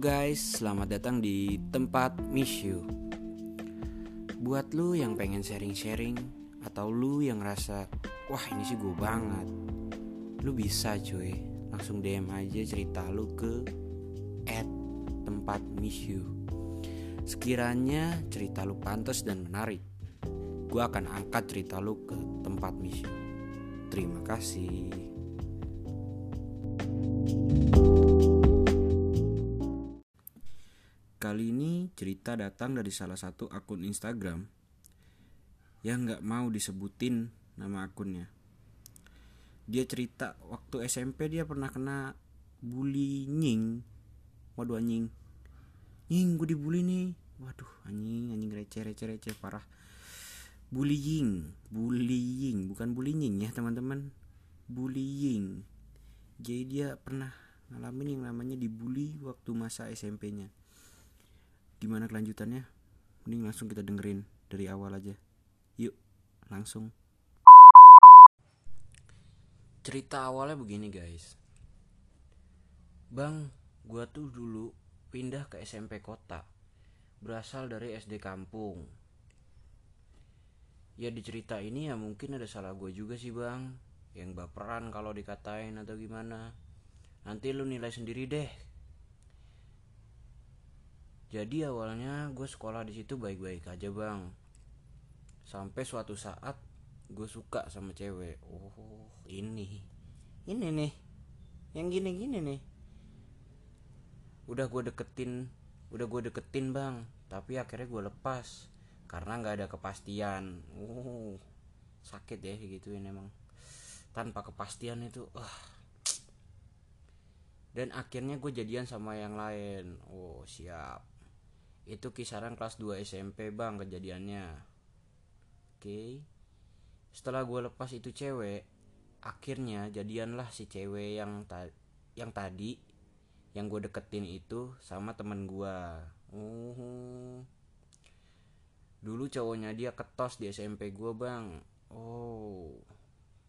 Guys, selamat datang di tempat Miss You. Buat lu yang pengen sharing-sharing atau lu yang ngerasa wah ini sih gue banget, lu bisa cuy, langsung DM aja cerita lu ke at tempat Miss You. Sekiranya cerita lu pantas dan menarik, gue akan angkat cerita lu ke tempat Miss You. Terima kasih. Kali ini cerita datang dari salah satu akun Instagram yang nggak mau disebutin nama akunnya. Dia cerita waktu SMP dia pernah kena bullying. Waduh anjing. Nying gue dibully nih. Waduh anjing anjing receh receh receh parah. Bullying, bullying bukan bullying ya teman-teman. Bullying. Jadi dia pernah ngalamin yang namanya dibully waktu masa SMP-nya gimana kelanjutannya? Mending langsung kita dengerin dari awal aja. Yuk langsung. Cerita awalnya begini guys. Bang gua tuh dulu pindah ke SMP kota. Berasal dari SD kampung. Ya di cerita ini ya mungkin ada salah gue juga sih bang. Yang baperan kalau dikatain atau gimana. Nanti lu nilai sendiri deh jadi awalnya gue sekolah di situ baik-baik aja bang. Sampai suatu saat gue suka sama cewek. Oh ini, ini nih, yang gini-gini nih. Udah gue deketin, udah gue deketin bang. Tapi akhirnya gue lepas karena nggak ada kepastian. Oh sakit ya gituin emang. Tanpa kepastian itu, ah. Dan akhirnya gue jadian sama yang lain. Oh siap itu kisaran kelas 2 SMP bang kejadiannya. Oke. Setelah gue lepas itu cewek akhirnya jadianlah si cewek yang ta yang tadi yang gue deketin itu sama temen gue uh dulu cowoknya dia ketos di SMP gue bang. Oh.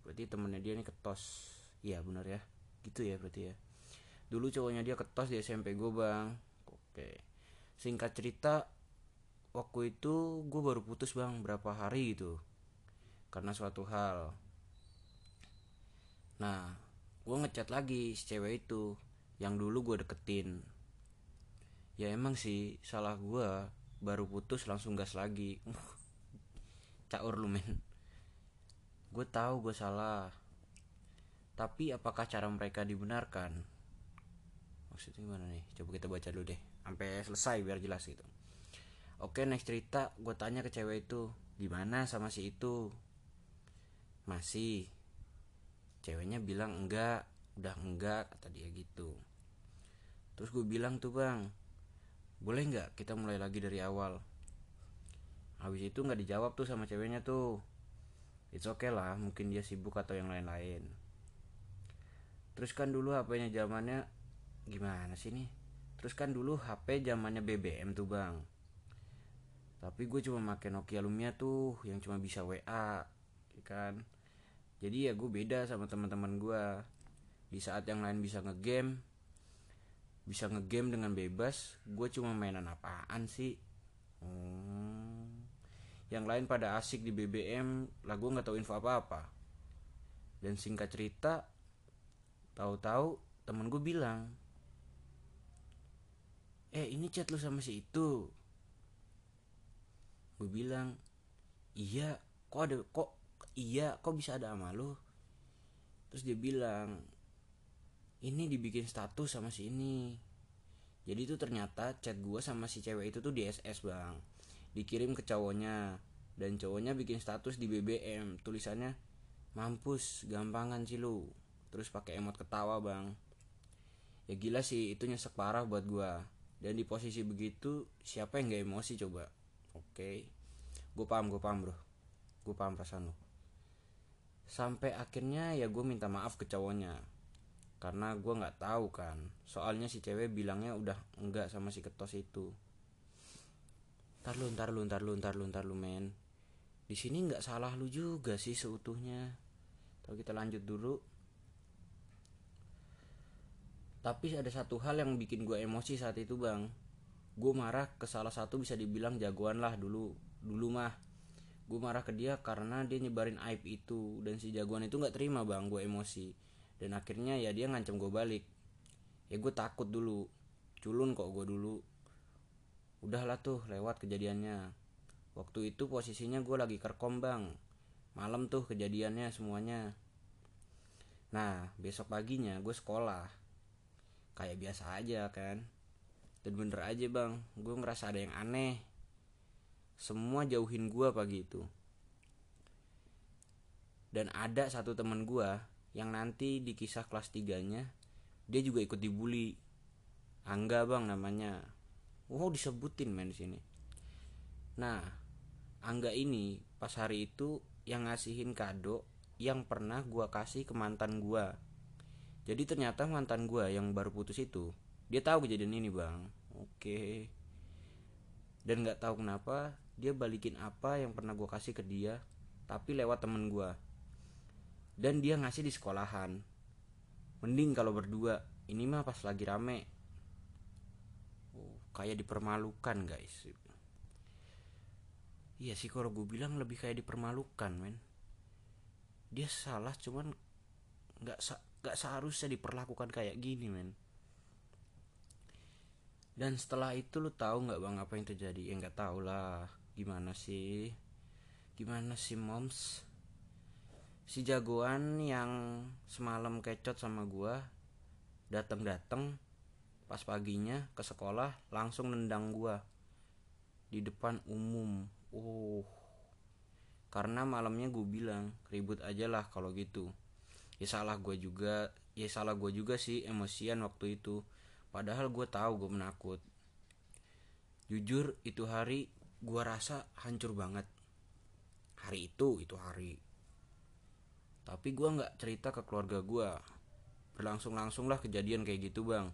Berarti temennya dia ini ketos. Iya benar ya. Gitu ya berarti ya. Dulu cowoknya dia ketos di SMP gue bang. Oke singkat cerita waktu itu gue baru putus bang berapa hari gitu. Karena suatu hal. Nah gue ngechat lagi si cewek itu yang dulu gue deketin. Ya emang sih salah gue baru putus langsung gas lagi. Caur lu men. Gue tahu gue salah. Tapi apakah cara mereka dibenarkan? Maksudnya gimana nih? Coba kita baca dulu deh sampai selesai biar jelas gitu. Oke next cerita gue tanya ke cewek itu gimana sama si itu? Masih. Ceweknya bilang enggak. Udah enggak kata dia gitu. Terus gue bilang tuh bang boleh nggak kita mulai lagi dari awal? Habis itu nggak dijawab tuh sama ceweknya tuh. It's okay lah mungkin dia sibuk atau yang lain-lain. Terus kan dulu HP-nya zamannya gimana sih nih terus kan dulu HP zamannya BBM tuh bang. Tapi gue cuma pakai Nokia Lumia tuh yang cuma bisa WA ya kan? Jadi ya gue beda sama teman-teman gue di saat yang lain bisa ngegame bisa ngegame dengan bebas gue cuma mainan apaan sih? Hmm. yang lain pada asik di BBM lah gue nggak tahu info apa-apa. Dan singkat cerita tahu-tahu temen gue bilang eh ini chat lu sama si itu. Gue bilang iya kok ada kok iya kok bisa ada sama lu? Terus dia bilang ini dibikin status sama si ini. Jadi itu ternyata chat gue sama si cewek itu tuh di SS bang. Dikirim ke cowoknya dan cowoknya bikin status di BBM tulisannya mampus gampangan sih lu. Terus pakai emot ketawa bang. Ya gila sih itu nyesek parah buat gue dan di posisi begitu siapa yang gak emosi coba? Oke. Okay. gue paham gue paham bro. Gue paham perasaan lo sampai akhirnya ya gue minta maaf ke cowoknya. Karena gue nggak tahu kan. Soalnya si cewek bilangnya udah enggak sama si ketos itu. Ntar lu ntar lu ntar lu ntar lu ntar lu men. Di sini nggak salah lu juga sih seutuhnya. Kalau kita lanjut dulu tapi ada satu hal yang bikin gue emosi saat itu bang. Gue marah ke salah satu bisa dibilang jagoan lah dulu dulu mah. Gue marah ke dia karena dia nyebarin aib itu dan si jagoan itu nggak terima bang gue emosi. Dan akhirnya ya dia ngancam gue balik. Ya gue takut dulu. Culun kok gue dulu. Udahlah tuh lewat kejadiannya. Waktu itu posisinya gue lagi kerkom bang. Malam tuh kejadiannya semuanya. Nah besok paginya gue sekolah kayak biasa aja kan. Dan bener aja bang. Gue ngerasa ada yang aneh. Semua jauhin gue pagi itu. Dan ada satu temen gue yang nanti di kisah kelas 3 nya dia juga ikut dibully. Angga bang namanya. Wow disebutin di sini. Nah Angga ini pas hari itu yang ngasihin kado yang pernah gue kasih ke mantan gue jadi ternyata mantan gue yang baru putus itu dia tahu kejadian ini bang. Oke. Dan nggak tahu kenapa dia balikin apa yang pernah gue kasih ke dia tapi lewat temen gue dan dia ngasih di sekolahan. Mending kalau berdua ini mah pas lagi rame. Oh, kayak dipermalukan guys. Iya sih kalau gue bilang lebih kayak dipermalukan men. Dia salah cuman nggak nggak seharusnya diperlakukan kayak gini men. Dan setelah itu lu tahu nggak bang apa yang terjadi? Ya nggak tahu lah. Gimana sih? Gimana sih moms? Si jagoan yang semalam kecot sama gua dateng dateng pas paginya ke sekolah langsung nendang gua di depan umum. Oh karena malamnya gue bilang ribut aja lah kalau gitu ya salah gue juga ya salah gue juga sih emosian waktu itu. Padahal gue tahu gue menakut. Jujur itu hari gue rasa hancur banget. Hari itu itu hari. Tapi gue nggak cerita ke keluarga gue berlangsung langsung lah kejadian kayak gitu bang.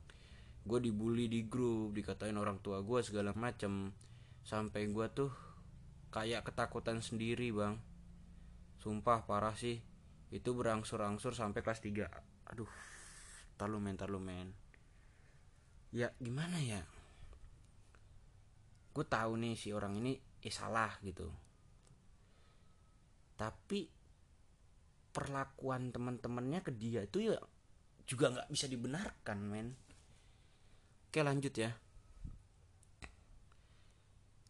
Gue dibully di grup dikatain orang tua gue segala macem. Sampai gue tuh kayak ketakutan sendiri bang. Sumpah parah sih itu berangsur-angsur sampai kelas 3 aduh talu men talu men ya gimana ya? Gue tahu nih si orang ini eh salah gitu. Tapi perlakuan teman-temannya ke dia itu ya juga nggak bisa dibenarkan men. Oke lanjut ya.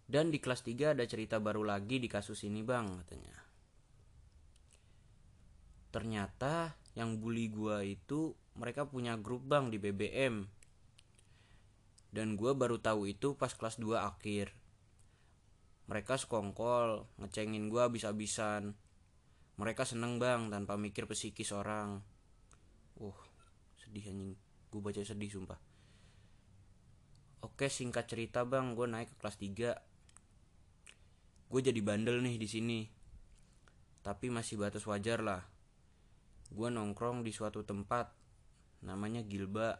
Dan di kelas 3 ada cerita baru lagi di kasus ini bang katanya ternyata yang bully gua itu mereka punya grup bang di BBM dan gue baru tahu itu pas kelas 2 akhir. Mereka sekongkol ngecengin gue habis-habisan. Mereka seneng bang tanpa mikir psikis orang. Uh sedih anjing. Gue baca sedih sumpah. Oke singkat cerita bang gue naik ke kelas 3 gue jadi bandel nih di sini. Tapi masih batas wajar lah gue nongkrong di suatu tempat namanya Gilba.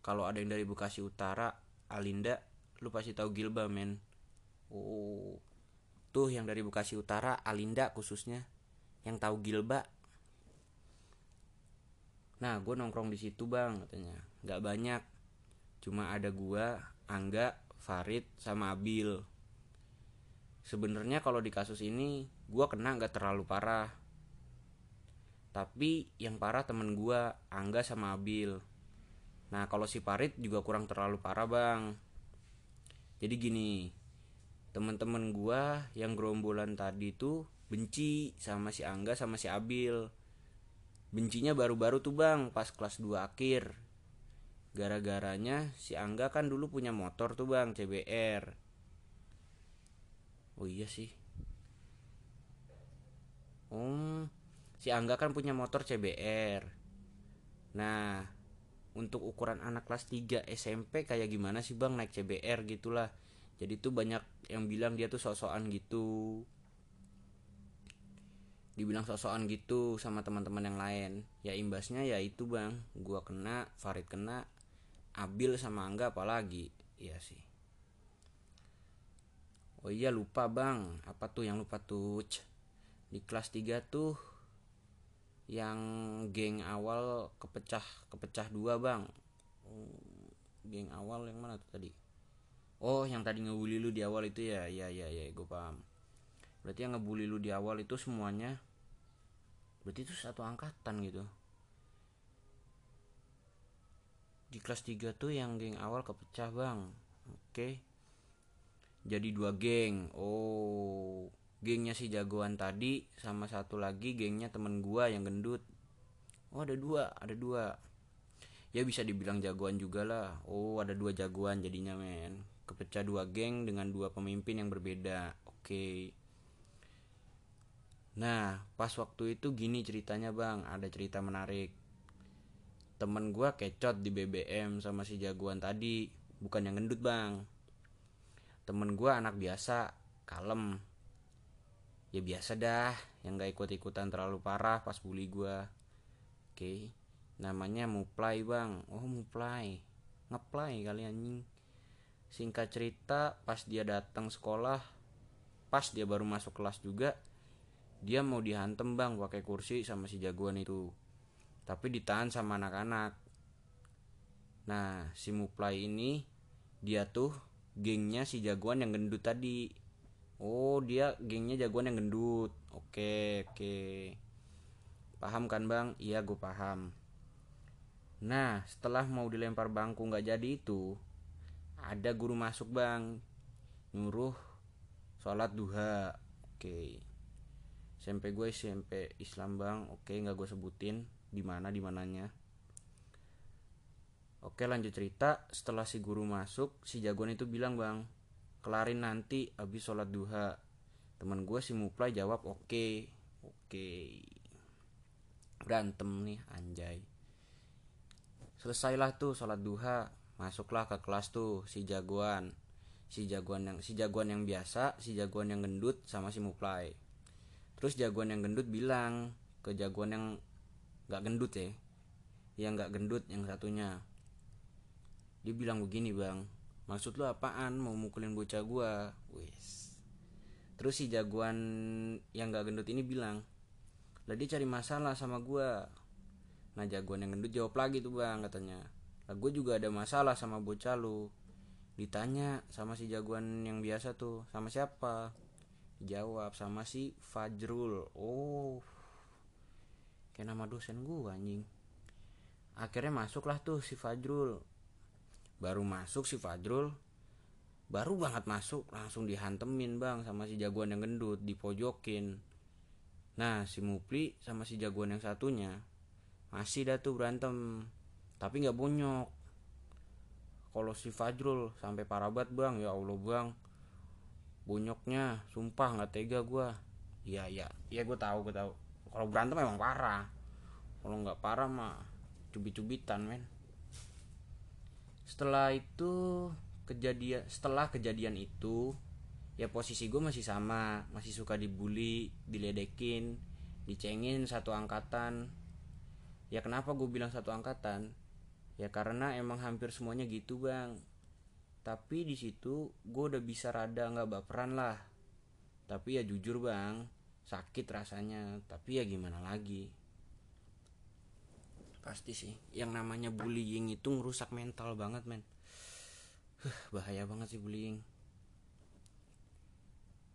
Kalau ada yang dari Bekasi Utara Alinda lu pasti tahu Gilba men. Oh tuh yang dari Bekasi Utara Alinda khususnya yang tahu Gilba. Nah gue nongkrong di situ bang katanya. Nggak banyak cuma ada gua Angga Farid sama Abil. Sebenarnya kalau di kasus ini gue kena nggak terlalu parah tapi yang parah temen gua Angga sama Abil. Nah kalau si Parit juga kurang terlalu parah bang. Jadi gini Temen-temen gua yang gerombolan tadi tuh benci sama si Angga sama si Abil. Bencinya baru-baru tuh bang pas kelas 2 akhir. Gara-garanya si Angga kan dulu punya motor tuh bang CBR Oh iya sih. Oh si Angga kan punya motor CBR Nah untuk ukuran anak kelas 3 SMP kayak gimana sih bang naik CBR gitulah. Jadi tuh banyak yang bilang dia tuh sosokan gitu. Dibilang sosokan gitu sama teman-teman yang lain. Ya imbasnya ya itu bang. Gua kena Farid kena Abil sama Angga apalagi. Iya sih. Oh iya lupa bang. Apa tuh yang lupa tuh? Di kelas 3 tuh yang geng awal kepecah kepecah dua bang. Geng awal yang mana tuh tadi? Oh yang tadi ngebully lu di awal itu ya? Ya ya ya gue paham. Berarti yang ngebully lu di awal itu semuanya berarti itu satu angkatan gitu. Di kelas 3 tuh yang geng awal kepecah bang. Oke. Jadi dua geng. Oh gengnya si jagoan tadi sama satu lagi gengnya temen gua yang gendut. Oh ada dua ada dua. Ya bisa dibilang jagoan juga lah. Oh ada dua jagoan jadinya men. Kepecah dua geng dengan dua pemimpin yang berbeda. Oke. Nah pas waktu itu gini ceritanya bang. Ada cerita menarik. Temen gua kecot di BBM sama si jagoan tadi. Bukan yang gendut bang. Temen gua anak biasa kalem ya biasa dah yang gak ikut-ikutan terlalu parah pas bully gua. Oke namanya muplay bang. Oh muplay ngeplay kali anjing. Singkat cerita pas dia datang sekolah pas dia baru masuk kelas juga dia mau dihantem bang pakai kursi sama si jagoan itu. Tapi ditahan sama anak-anak. Nah si muplay ini dia tuh gengnya si jagoan yang gendut tadi oh dia gengnya jagoan yang gendut. Oke oke. Paham kan bang? Iya gue paham. Nah setelah mau dilempar bangku nggak jadi itu ada guru masuk bang. Nyuruh sholat duha. Oke. SMP gue SMP Islam bang. Oke nggak gue sebutin di mana di oke lanjut cerita. Setelah si guru masuk si jagoan itu bilang bang kelarin nanti habis sholat duha teman gue si Muplay jawab oke okay. oke okay. berantem nih anjay selesailah tuh sholat duha masuklah ke kelas tuh si jagoan si jagoan yang si jagoan yang biasa si jagoan yang gendut sama si Muplay terus jagoan yang gendut bilang ke jagoan yang nggak gendut ya yang nggak gendut yang satunya dia bilang begini bang maksud lu apaan? Mau mukulin bocah gua? Wis. Terus si jagoan yang gak gendut ini bilang lah dia cari masalah sama gua. Nah jagoan yang gendut jawab lagi tuh bang katanya. Lah gue juga ada masalah sama bocah lu. Ditanya sama si jagoan yang biasa tuh sama siapa? Dijawab sama si Fajrul. Oh. Kayak nama dosen gue anjing. Akhirnya masuklah tuh si Fajrul baru masuk si Fajrul baru banget masuk langsung dihantemin bang sama si jagoan yang gendut dipojokin. Nah si Mupli sama si jagoan yang satunya masih dah tuh berantem tapi nggak bonyok. Kalau si Fajrul sampai parah banget bang ya Allah bang. Bonyoknya sumpah nggak tega gue iya iya iya gue tahu gue tahu. Kalau berantem emang parah. Kalau nggak parah mah cubit-cubitan men setelah itu kejadian setelah kejadian itu ya posisi gue masih sama masih suka dibully diledekin dicengin satu angkatan. Ya kenapa gue bilang satu angkatan? Ya karena emang hampir semuanya gitu bang. Tapi di situ gue udah bisa rada nggak baperan lah. Tapi ya jujur bang sakit rasanya. Tapi ya gimana lagi pasti sih. Yang namanya bullying itu ngerusak mental banget men. Bahaya banget sih bullying.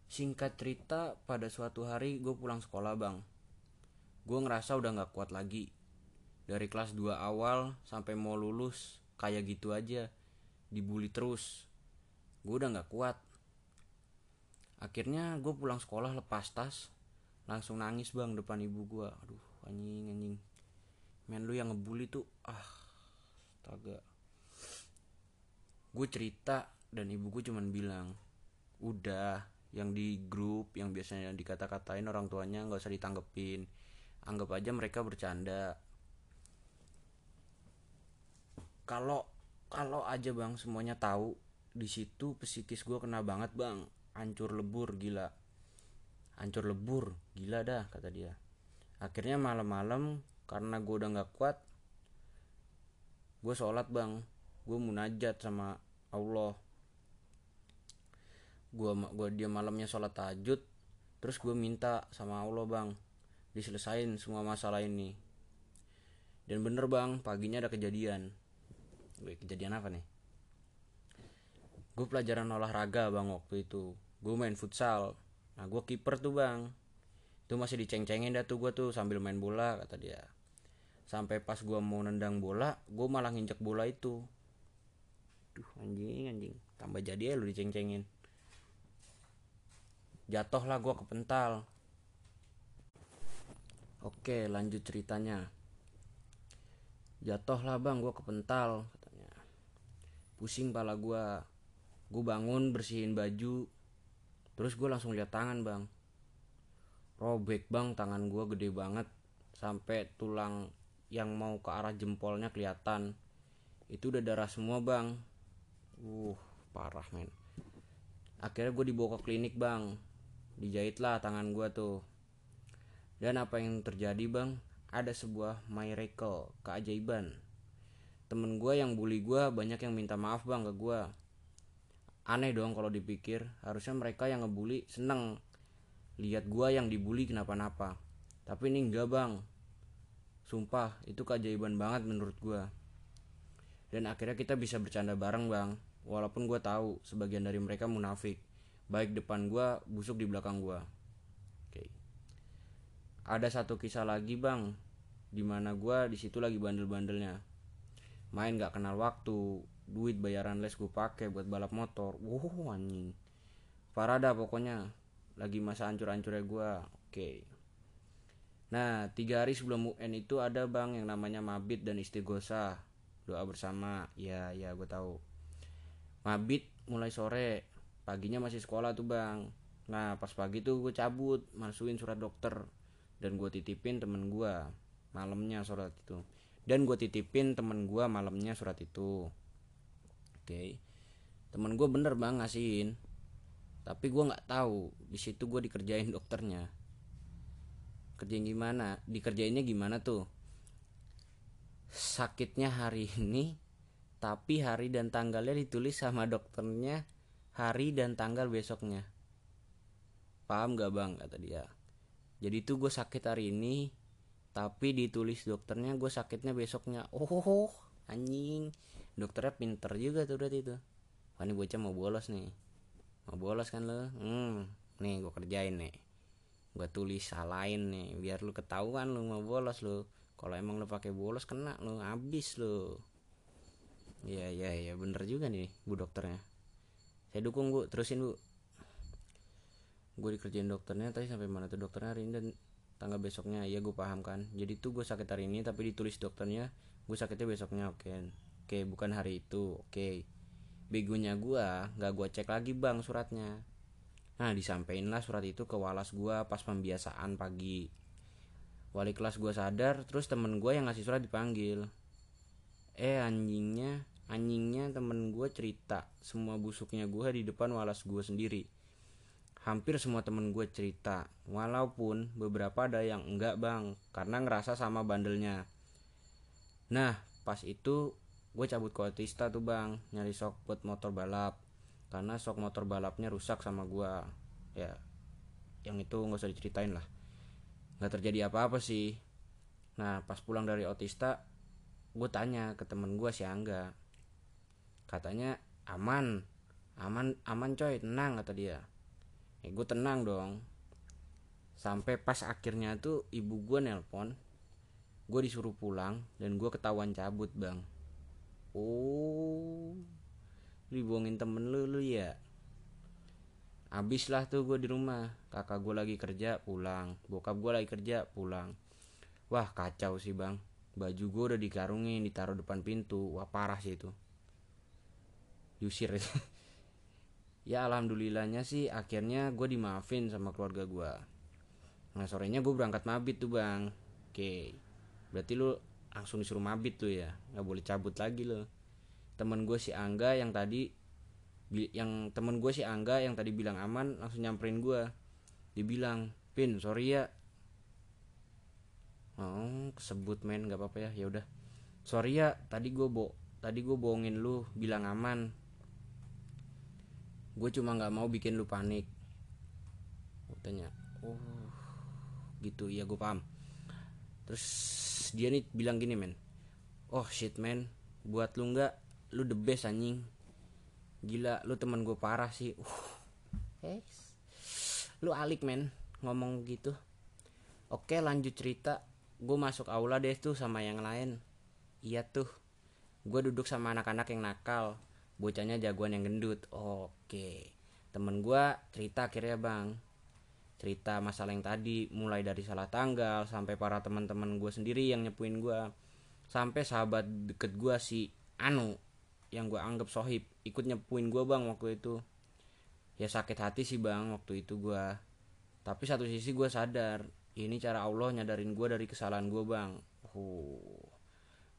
Singkat cerita pada suatu hari gue pulang sekolah bang. Gue ngerasa udah gak kuat lagi. Dari kelas 2 awal sampai mau lulus kayak gitu aja. Dibully terus. Gue udah gak kuat. Akhirnya gue pulang sekolah lepas tas. Langsung nangis bang depan ibu gue aduh anjing anjing men lu yang ngebully tuh ah astaga. Gue cerita dan ibu gue cuman bilang udah yang di grup yang biasanya dikata-katain orang tuanya nggak usah ditanggepin. Anggap aja mereka bercanda. Kalau kalau aja bang semuanya tahu di situ psikis gue kena banget bang. Hancur lebur gila. Hancur lebur gila dah kata dia. Akhirnya malam-malam karena gue udah nggak kuat gue sholat bang. Gue munajat sama Allah. Gue gua dia malamnya sholat tahajud terus gue minta sama Allah bang diselesain semua masalah ini. Dan bener bang paginya ada kejadian. Wih, kejadian apa nih? Gue pelajaran olahraga bang waktu itu. Gue main futsal. Nah gue kiper tuh bang. Itu masih diceng-cengin dah tuh gue tuh sambil main bola kata dia sampai pas gue mau nendang bola gue malah nginjek bola itu. Duh anjing anjing. Tambah jadi ya lu diceng-cengin. Jatuh lah gue kepental. Oke lanjut ceritanya. Jatuh lah bang gue kepental katanya. Pusing pala gue gue bangun bersihin baju. Terus gue langsung lihat tangan bang. Robek bang tangan gue gede banget. Sampai tulang yang mau ke arah jempolnya kelihatan. Itu udah darah semua bang. Uh parah men. Akhirnya gue dibawa ke klinik bang. Dijahit lah tangan gue tuh. Dan apa yang terjadi bang? Ada sebuah miracle keajaiban. Temen gue yang bully gue banyak yang minta maaf bang ke gue aneh dong kalau dipikir. Harusnya mereka yang ngebully seneng. Lihat gue yang dibully kenapa-napa. Tapi ini enggak bang sumpah itu keajaiban banget menurut gue dan akhirnya kita bisa bercanda bareng bang. Walaupun gue tahu sebagian dari mereka munafik. Baik depan gue busuk di belakang gue oke. Ada satu kisah lagi bang di mana gue di situ lagi bandel-bandelnya. Main gak kenal waktu duit bayaran les gue pakai buat balap motor. Wow anjing. Parah dah pokoknya. Lagi masa hancur-hancurnya gue oke nah tiga hari sebelum UN itu ada bang yang namanya mabit dan istighosa doa bersama. Ya ya gue tahu. Mabit mulai sore. Paginya masih sekolah tuh bang. Nah pas pagi tuh gue cabut masukin surat dokter. Dan gue titipin temen gue malamnya surat itu. Dan gue titipin temen gue malamnya surat itu. Oke. Temen gue bener bang ngasihin. Tapi gue nggak tahu. Di situ gue dikerjain dokternya kerjain gimana? Dikerjainnya gimana tuh? Sakitnya hari ini tapi hari dan tanggalnya ditulis sama dokternya hari dan tanggal besoknya. Paham gak bang? Kata dia. Jadi itu gue sakit hari ini tapi ditulis dokternya gue sakitnya besoknya. Oh anjing. Dokternya pinter juga tuh berarti itu wah ini bocah mau bolos nih. Mau bolos kan lo hmm nih gue kerjain nih gue tulis salahin nih biar lu ketahuan lu mau bolos lu. Kalau emang lu pakai bolos kena lu habis lu. Iya iya iya bener juga nih bu dokternya. Saya dukung bu. Terusin bu. Gue dikerjain dokternya tadi sampai mana tuh dokternya hari ini? Dan tanggal besoknya iya gue paham kan. Jadi tuh gue sakit hari ini tapi ditulis dokternya gue sakitnya besoknya oke. Oke bukan hari itu oke. Begonya gue nggak gue cek lagi bang suratnya nah disampaikan lah surat itu ke walas gue pas pembiasaan pagi. Wali kelas gue sadar terus temen gue yang ngasih surat dipanggil. Eh anjingnya anjingnya temen gue cerita semua busuknya gue di depan walas gue sendiri. Hampir semua temen gue cerita walaupun beberapa ada yang enggak bang karena ngerasa sama bandelnya. Nah pas itu gue cabut ke Otista tuh bang nyari sok buat motor balap karena sok motor balapnya rusak sama gue ya yang itu nggak usah diceritain lah. Nggak terjadi apa-apa sih. Nah pas pulang dari Otista gue tanya ke temen gue si Angga. Katanya aman. Aman aman coy tenang kata dia. Ya gue tenang dong. Sampai pas akhirnya tuh ibu gue nelpon gue disuruh pulang dan gue ketahuan cabut bang. Oh dibuangin temen lu lu ya? Abis lah tuh gue di rumah. Kakak gue lagi kerja pulang. Bokap gue lagi kerja pulang. Wah kacau sih bang. Baju gue udah dikarungin ditaruh depan pintu. Wah parah sih itu. Diusir. Ya alhamdulillahnya sih akhirnya gue dimaafin sama keluarga gue nah sorenya gue berangkat mabit tuh bang. Oke. Berarti lu langsung disuruh mabit tuh ya? Nggak boleh cabut lagi lo temen gue si Angga yang tadi yang temen gue si Angga yang tadi bilang aman langsung nyamperin gue dibilang pin sorry ya. Oh kesebut men nggak apa-apa ya ya udah. Sorry ya tadi gue bo tadi gue bohongin lu bilang aman. Gue cuma nggak mau bikin lu panik. Gue tanya oh gitu. Iya gue paham. Terus dia nih bilang gini men. Oh shit men buat lu nggak lu the best anjing. Gila lu teman gue parah sih. Uh yes. lu alik men ngomong gitu. Oke lanjut cerita. Gue masuk aula deh tuh sama yang lain. Iya tuh. Gue duduk sama anak-anak yang nakal. Bocahnya jagoan yang gendut. Oke. Temen gue cerita akhirnya bang. Cerita masalah yang tadi mulai dari salah tanggal sampai para teman-teman gue sendiri yang nyepuin gue sampai sahabat deket gue si Anu yang gue anggap sohib. Ikut nyepuin gue bang waktu itu. Ya sakit hati sih bang waktu itu gue tapi satu sisi gue sadar ini cara Allah nyadarin gue dari kesalahan gue bang. Uh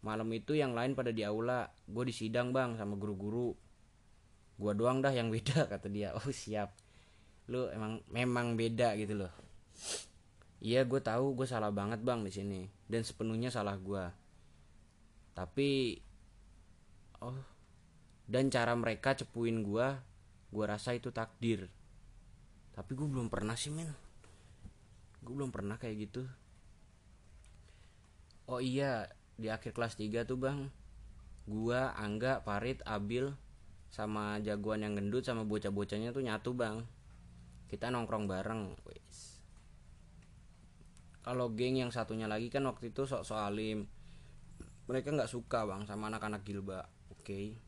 malam itu yang lain pada di aula. Gue disidang bang sama guru-guru. Gue doang dah yang beda kata dia. Oh siap. Lu emang memang beda gitu loh. Iya gue tahu gue salah banget bang di sini. Dan sepenuhnya salah gue tapi oh dan cara mereka cepuin gue gue rasa itu takdir. Tapi gue belum pernah sih men. Gue belum pernah kayak gitu. Oh iya di akhir kelas 3 tuh bang gue Angga Parit Abil sama jagoan yang gendut sama bocah-bocahnya tuh nyatu bang. Kita nongkrong bareng kalau geng yang satunya lagi kan waktu itu sok soalim mereka nggak suka bang sama anak-anak Gilba oke? okay.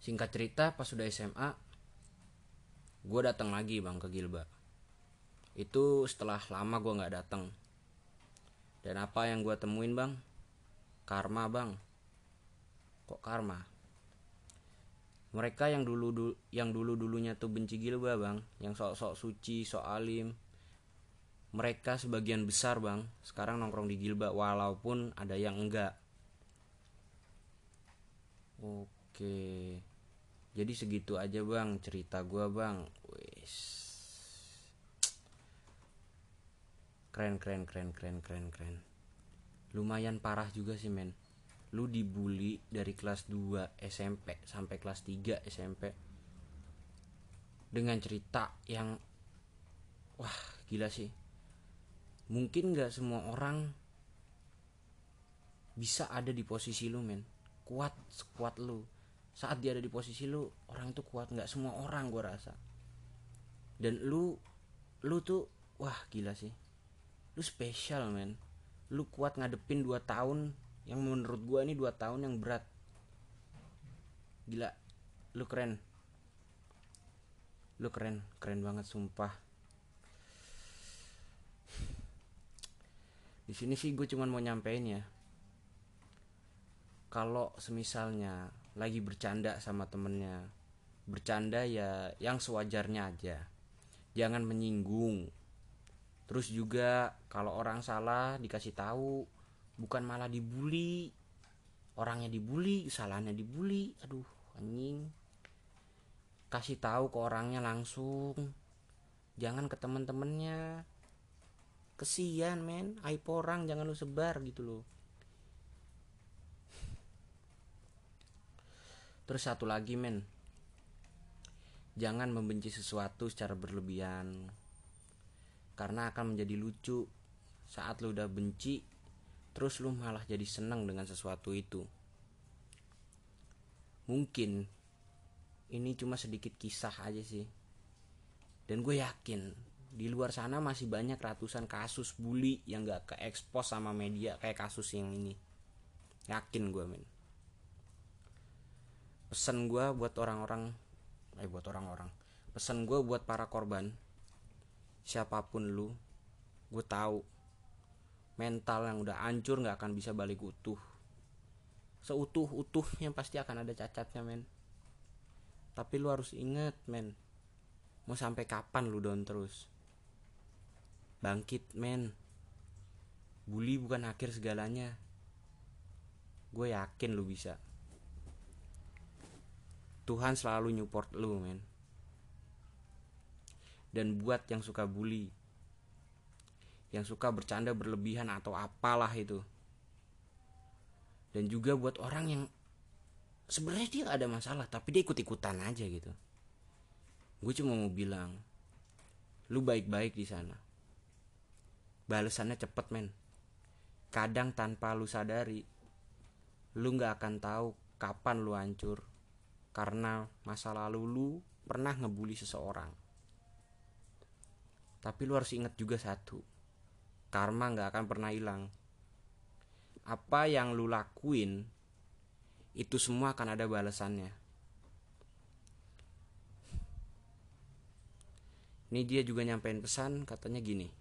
Singkat cerita pas sudah SMA gue datang lagi bang ke Gilba. Itu setelah lama gue nggak datang. Dan apa yang gue temuin bang? Karma bang. Kok karma? Mereka yang dulu du yang dulu dulunya tuh benci gilba bang. Yang sok sok suci sok alim. Mereka sebagian besar bang sekarang nongkrong di gilba walaupun ada yang enggak. Oke jadi segitu aja bang cerita gua bang. Wis keren keren keren keren keren keren. Lumayan parah juga sih men. Lu dibully dari kelas 2 SMP sampai kelas 3 SMP dengan cerita yang wah gila sih. Mungkin gak semua orang bisa ada di posisi lu men. Kuat sekuat lu saat dia ada di posisi lu orang itu kuat. Nggak semua orang gue rasa. Dan lu lu tuh wah gila sih. Lu spesial men. Lu kuat ngadepin 2 tahun yang menurut gue ini dua tahun yang berat. Gila. Lu keren. Lu keren. Keren banget sumpah. Di sini sih gue cuman mau nyampein ya. Kalau semisalnya lagi bercanda sama temennya. Bercanda ya yang sewajarnya aja. Jangan menyinggung. Terus juga kalau orang salah dikasih tahu bukan malah dibully. Orangnya dibully kesalahannya dibully. Aduh anjing. Kasih tahu ke orangnya langsung. Jangan ke temen-temennya. Kesian men. Aib orang jangan lu sebar gitu loh terus satu lagi men. Jangan membenci sesuatu secara berlebihan. Karena akan menjadi lucu. Saat lu udah benci terus lu malah jadi senang dengan sesuatu itu. Mungkin ini cuma sedikit kisah aja sih. Dan gue yakin di luar sana masih banyak ratusan kasus bully yang gak ke expose sama media kayak kasus yang ini. Yakin gue men pesan gue buat orang-orang eh buat orang-orang. Pesan gue buat para korban siapa pun lu gue tahu mental yang udah hancur nggak akan bisa balik utuh. Seutuh utuhnya pasti akan ada cacatnya men. Tapi lu harus inget men mau sampai kapan lu down terus? Bangkit men. Bully bukan akhir segalanya. Gue yakin lu bisa Tuhan selalu nyupport lu men. Dan buat yang suka bully yang suka bercanda berlebihan atau apalah itu. Dan juga buat orang yang sebenarnya dia gak ada masalah tapi dia ikut ikutan aja gitu. Gue cuma mau bilang lu baik baik di sana. Balasannya cepet men. Kadang tanpa lu sadari lu nggak akan tahu kapan lu hancur karena masa lalu lu pernah ngebully seseorang. Tapi lu harus ingat juga satu karma nggak akan pernah hilang. Apa yang lu lakuin itu semua akan ada balasannya. Ini dia juga nyampein pesan katanya gini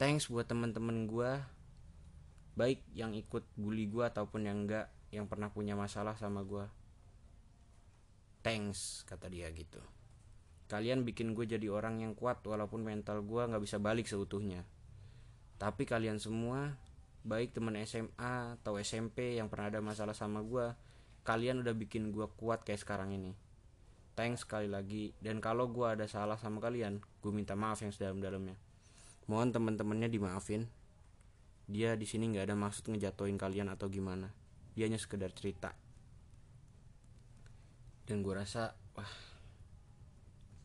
thanks buat temen-temen gue baik yang ikut bully gue ataupun yang enggak yang pernah punya masalah sama gue thanks kata dia gitu. Kalian bikin gue jadi orang yang kuat walaupun mental gue nggak bisa balik seutuhnya. Tapi kalian semua baik teman SMA atau SMP yang pernah ada masalah sama gue kalian udah bikin gue kuat kayak sekarang ini. Thanks sekali lagi. Dan kalau gue ada salah sama kalian gue minta maaf yang sedalam-dalamnya. Mohon teman-temannya dimaafin. Dia di sini nggak ada maksud ngejatoin kalian atau gimana. Dia hanya sekedar cerita dan gue rasa wah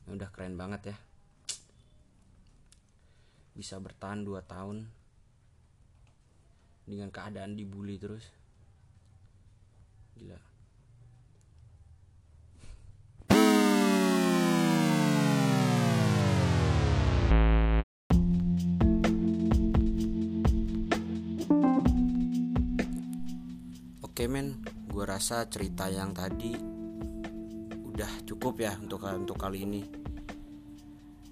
udah keren banget ya. Bisa bertahan 2 tahun dengan keadaan dibully terus. Gila. Oke men, gue rasa cerita yang tadi udah cukup ya untuk untuk kali ini.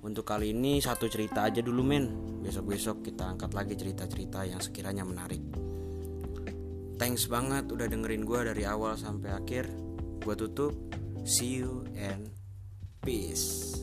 Untuk kali ini satu cerita aja dulu men. Besok-besok kita angkat lagi cerita-cerita yang sekiranya menarik. Thanks banget udah dengerin gue dari awal sampai akhir. Gue tutup. See you and peace.